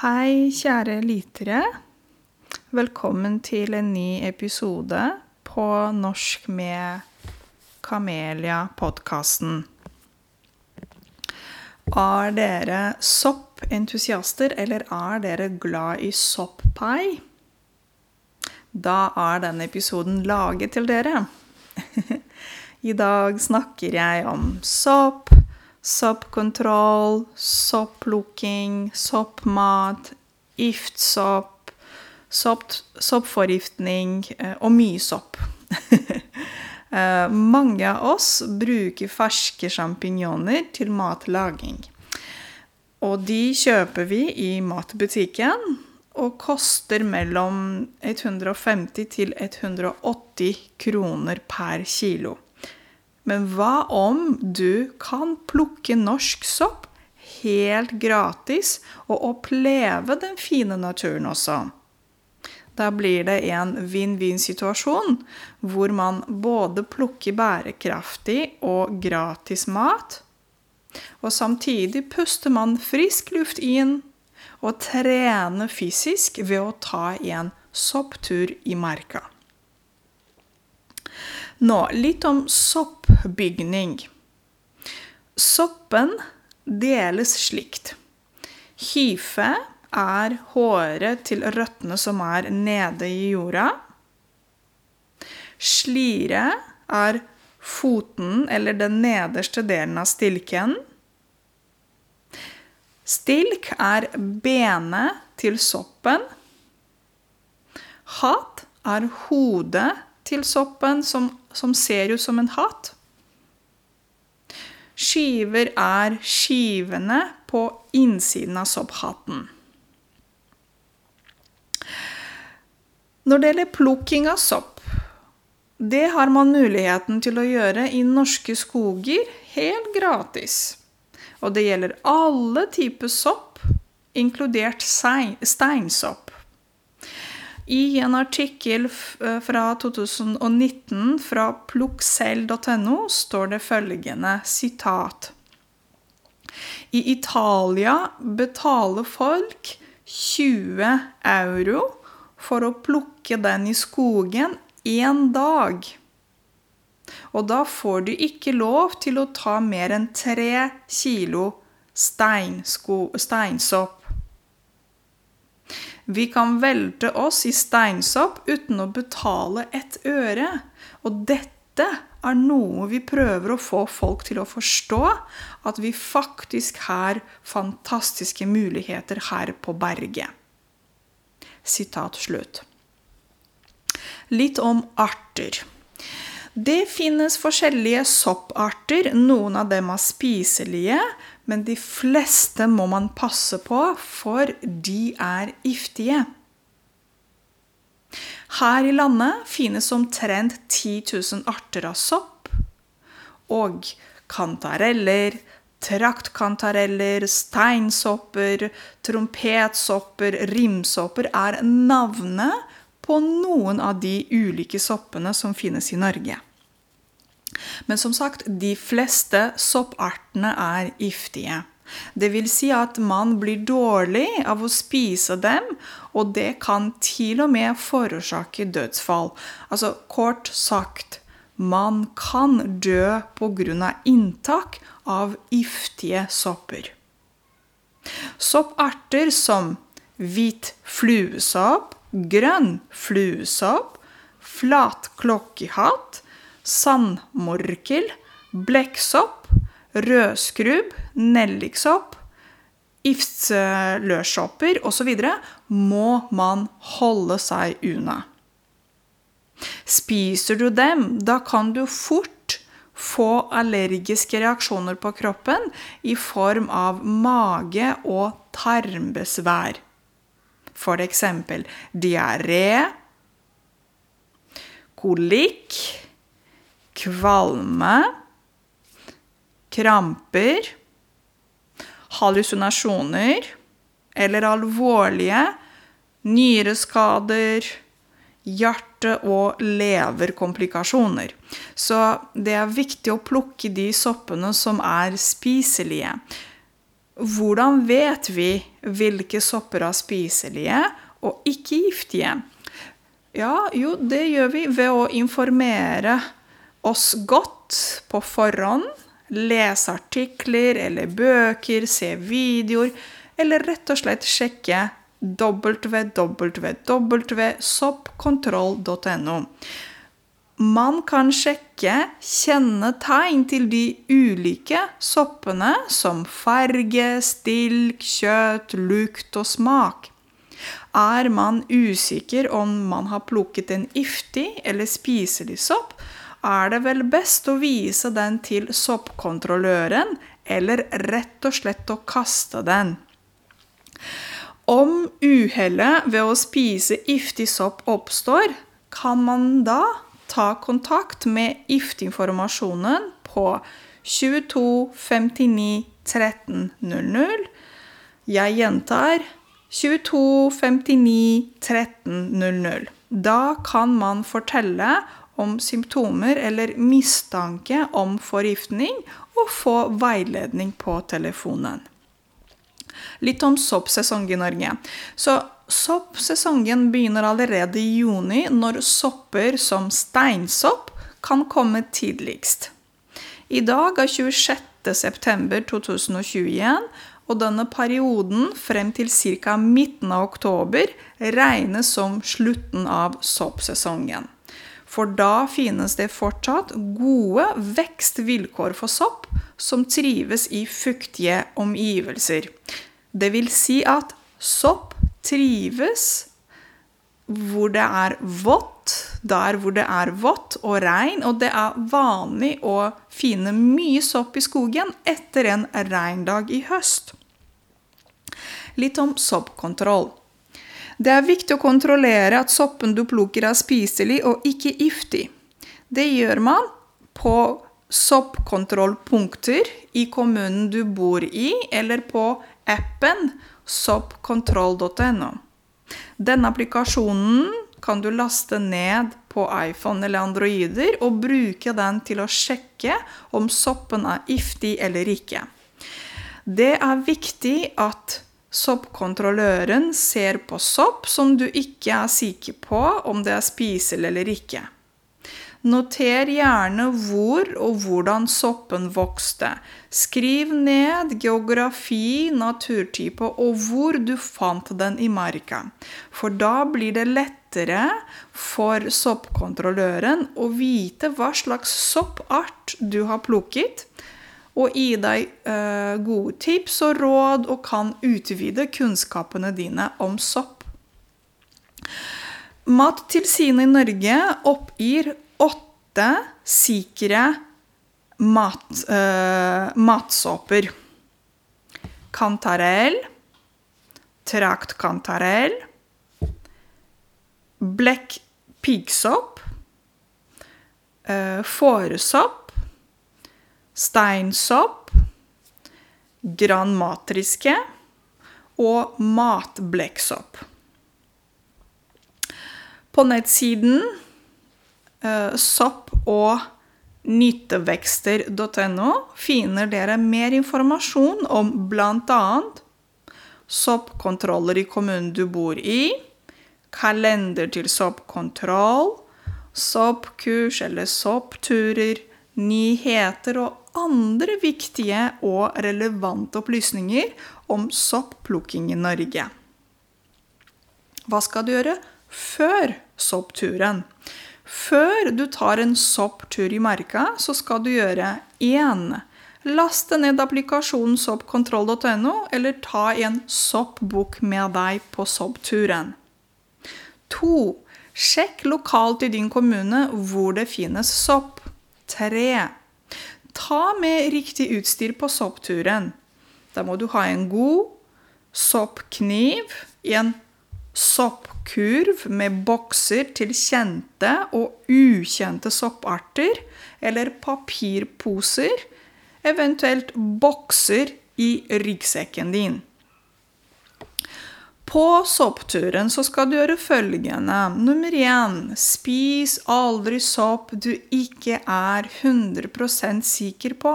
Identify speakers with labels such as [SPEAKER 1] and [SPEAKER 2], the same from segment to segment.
[SPEAKER 1] Hei, kjære lytere. Velkommen til en ny episode på Norsk med Kamelia-podkasten. Er dere soppentusiaster, eller er dere glad i sopppai? Da er denne episoden laget til dere. I dag snakker jeg om sopp, soppkontroll, sopplukking, soppmat, giftsopp, sopp, soppforgiftning eh, og mye sopp. Eh, mange av oss bruker ferske sjampinjoner til matlaging. Og de kjøper vi i matbutikken og koster mellom 150 til 180 kroner per kilo. Men hva om du kan plukke norsk sopp helt gratis og oppleve den fine naturen også? Da blir det en vinn-vinn-situasjon, hvor man både plukker bærekraftig og gratis mat, og samtidig puster man frisk luft inn og trener fysisk ved å ta en sopptur i marka. Nå litt om soppbygning. Soppen deles slikt. Hyfe er håret til røttene som er nede i jorda. Slire er foten eller den nederste delen av stilken. Stilk er benet til soppen. Hatt er hodet til soppen, som, som ser ut som en hat. Skiver er skivene på innsiden av sopphatten. Når det gjelder plukking av sopp, det har man muligheten til å gjøre i norske skoger helt gratis. Og det gjelder alle typer sopp, inkludert steinsopp. I en artikkel fra 2019 fra plukkselv.no står det følgende sitat. I Italia betaler folk 20 euro for å plukke den i skogen én dag. Og da får du ikke lov til å ta mer enn tre kilo steinsopp. Vi kan velte oss i steinsopp uten å betale et øre. Og dette er noe vi prøver å få folk til å forstå, at vi faktisk har fantastiske muligheter her på berget. Sitat slutt. Litt om arter. Det finnes forskjellige sopparter. Noen av dem er spiselige, men de fleste må man passe på, for de er giftige. Her i landet finnes omtrent 10 000 arter av sopp. Og kantareller, traktkantareller, steinsopper, trompetsopper, rimsopper er navnet på noen av de ulike soppene som finnes i Norge. Men som sagt, de fleste soppartene er giftige. Det vil si at man blir dårlig av å spise dem, og det kan til og med forårsake dødsfall. Altså kort sagt man kan dø pga. inntak av giftige sopper. Sopparter som hvit fluesopp, grønn fluesopp, flatklokkehatt, sandmorkel, blekksopp, rødskrubb, nelliksopp, giftsløssopper osv. må man holde seg unna. Spiser du dem, da kan du fort få allergiske reaksjoner på kroppen i form av mage- og tarmbesvær. For eksempel diaré, kolikk, kvalme, kramper, hallusinasjoner eller alvorlige nyreskader, hjerte- og leverkomplikasjoner. Så det er viktig å plukke de soppene som er spiselige. hvordan vet vi hvilke sopper er spiselige og ikke giftige? Ja, jo, det gjør vi ved å informere oss godt på forhånd. Lese artikler eller bøker, se videoer, eller rett og slett sjekke www.soppkontroll.no. Man kan sjekke kjennetegn til de ulike soppene, som farge, stilk, kjøtt, lukt og smak. Er man usikker om man har plukket en giftig eller spiselig sopp, er det vel best å vise den til soppkontrolløren, eller rett og slett å kaste den. Om uhellet ved å spise giftig sopp oppstår, kan man da ta kontakt med giftinformasjonen på 22 59 13 00. Jeg gjentar 22 59 13 00. Da kan man fortelle om symptomer eller mistanke om forgiftning og få veiledning på telefonen. Litt om soppsesong i Norge. Så Soppsesongen begynner allerede i juni, når sopper som steinsopp kan komme tidligst. I dag er 26.9.2021, og denne perioden frem til ca. midten av oktober regnes som slutten av soppsesongen. For da finnes det fortsatt gode vekstvilkår for sopp som trives i fuktige omgivelser. Det vil si at sopp trives hvor det er vått, der hvor det er vått og regn, og det er vanlig å finne mye sopp i skogen etter en regndag i høst. Litt om soppkontroll. Det er viktig å kontrollere at soppen du plukker er spiselig og ikke giftig. Det gjør man på soppkontrollpunkter i kommunen du bor i, eller på appen soppkontroll.no. Denne applikasjonen kan du laste ned på iPhone eller Androider og bruke den til å sjekke om soppen er giftig eller ikke. Det er viktig at Soppkontrolløren ser på sopp som du ikke er sikker på om det er spiselig eller ikke. Noter gjerne hvor og hvordan soppen vokste. Skriv ned geografi, naturtype og hvor du fant den i marka. For da blir det lettere for soppkontrolløren å vite hva slags soppart du har plukket, og gi deg eh, gode tips og råd og kan utvide kunnskapene dine om sopp. Mattilsynet i Norge oppgir åtte sikre mat, eh, matsåper. Kantarell, traktkantarell, blekk piggsopp, eh, fåresopp steinsopp, granmatriske og matblekksopp. På nettsiden uh, sopp- og nyttevekster.no finner dere mer informasjon om bl.a. soppkontroller i kommunen du bor i, kalender til soppkontroll, soppkurs eller soppturer, nyheter og andre viktige og relevante opplysninger om soppplukking i Norge. Hva skal du gjøre før soppturen? Før du tar en sopptur i marka, så skal du gjøre 1. Laste ned applikasjonen soppkontroll.no, eller ta en soppbok med deg på soppturen. 2. Sjekk lokalt i din kommune hvor det finnes sopp. 3. Ta med riktig utstyr på soppturen. Da må du ha en god soppkniv, en soppkurv med bokser til kjente og ukjente sopparter, eller papirposer, eventuelt bokser i ryggsekken din. På soppturen så skal du gjøre følgende. Nummer én spis aldri sopp du ikke er 100% sikker på.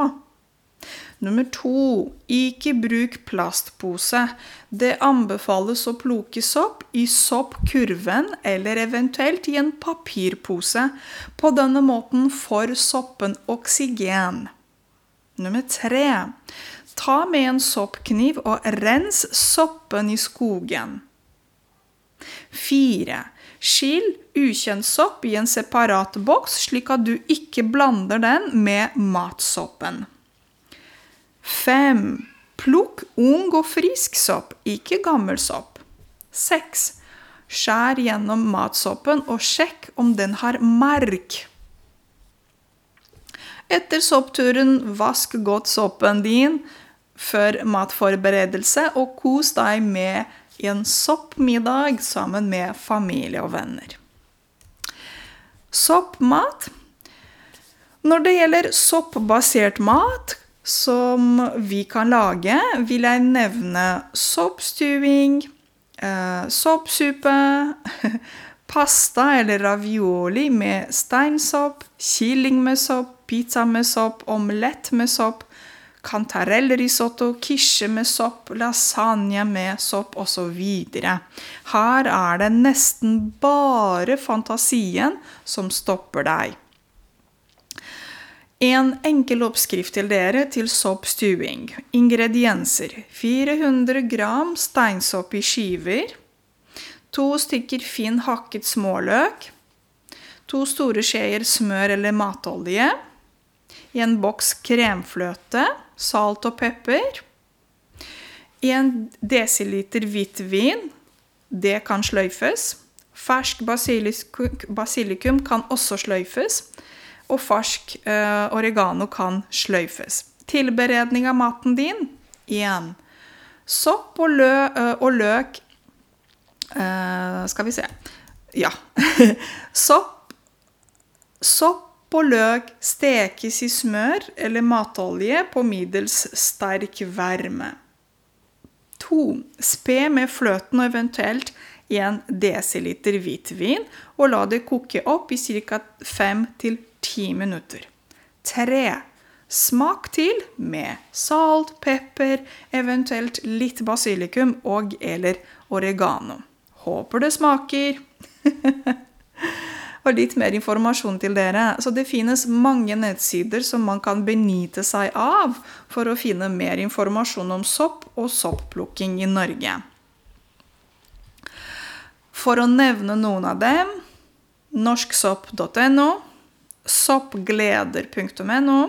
[SPEAKER 1] Nummer to ikke bruk plastpose. Det anbefales å plukke sopp i soppkurven eller eventuelt i en papirpose. På denne måten får soppen oksygen. Nummer tre ta med en soppkniv og rens soppen i skogen. Fire. Skill ukjent sopp i en separat boks, slik at du ikke blander den med matsoppen. Fem. Plukk ung og frisk sopp, ikke gammel sopp. Seks. Skjær gjennom matsoppen og sjekk om den har mark. Etter soppturen, vask godt soppen din før matforberedelse, og kos deg med en soppmiddag sammen med familie og venner. Soppmat. Når det gjelder soppbasert mat som vi kan lage, vil jeg nevne soppstuing, eh, soppsuppe, pasta eller ravioli med steinsopp, kylling med sopp, pizza med sopp, omelett med sopp, kantarellrisotto, kisje med sopp, lasagne med sopp osv. Her er det nesten bare fantasien som stopper deg. En enkel oppskrift til dere til soppstuing. Ingredienser 400 gram steinsopp i skiver. To stykker fin hakket småløk. To store skjeer smør eller matolje. En boks kremfløte salt og pepper. I en desiliter hvitvin. Det kan sløyfes. Fersk basilikum kan også sløyfes. Og fersk eh, oregano kan sløyfes. Tilberedning av maten din. igjen. Sopp og, lø, eh, og løk eh, Skal vi se Ja. Sopp, sopp og løk stekes i smør eller matolje på middels sterk varme. 2. Spe med fløten og eventuelt 1 dl hvitvin, og la det koke opp i ca. 5-10 minutter. 3. Smak til med salt, pepper, eventuelt litt basilikum og eller oregano. Håper det smaker! og litt mer informasjon til dere. Så det finnes mange nettsider som man kan benytte seg av for å finne mer informasjon om sopp og soppplukking i Norge. For å nevne noen av dem norsksopp.no, soppgleder.no,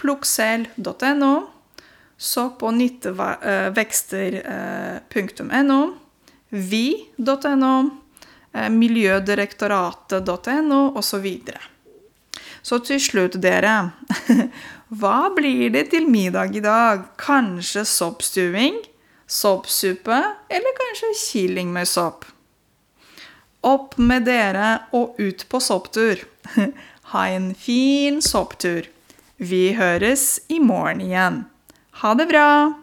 [SPEAKER 1] plukksel.no, sopp- og nyttevekster.no, vi.no, Eh, miljødirektoratet.no osv. Så til slutt, dere. Hva blir det til middag i dag? Kanskje soppstuing? Soppsuppe? Eller kanskje killing med sopp? Opp med dere og ut på sopptur. Ha en fin sopptur. Vi høres i morgen igjen. Ha det bra!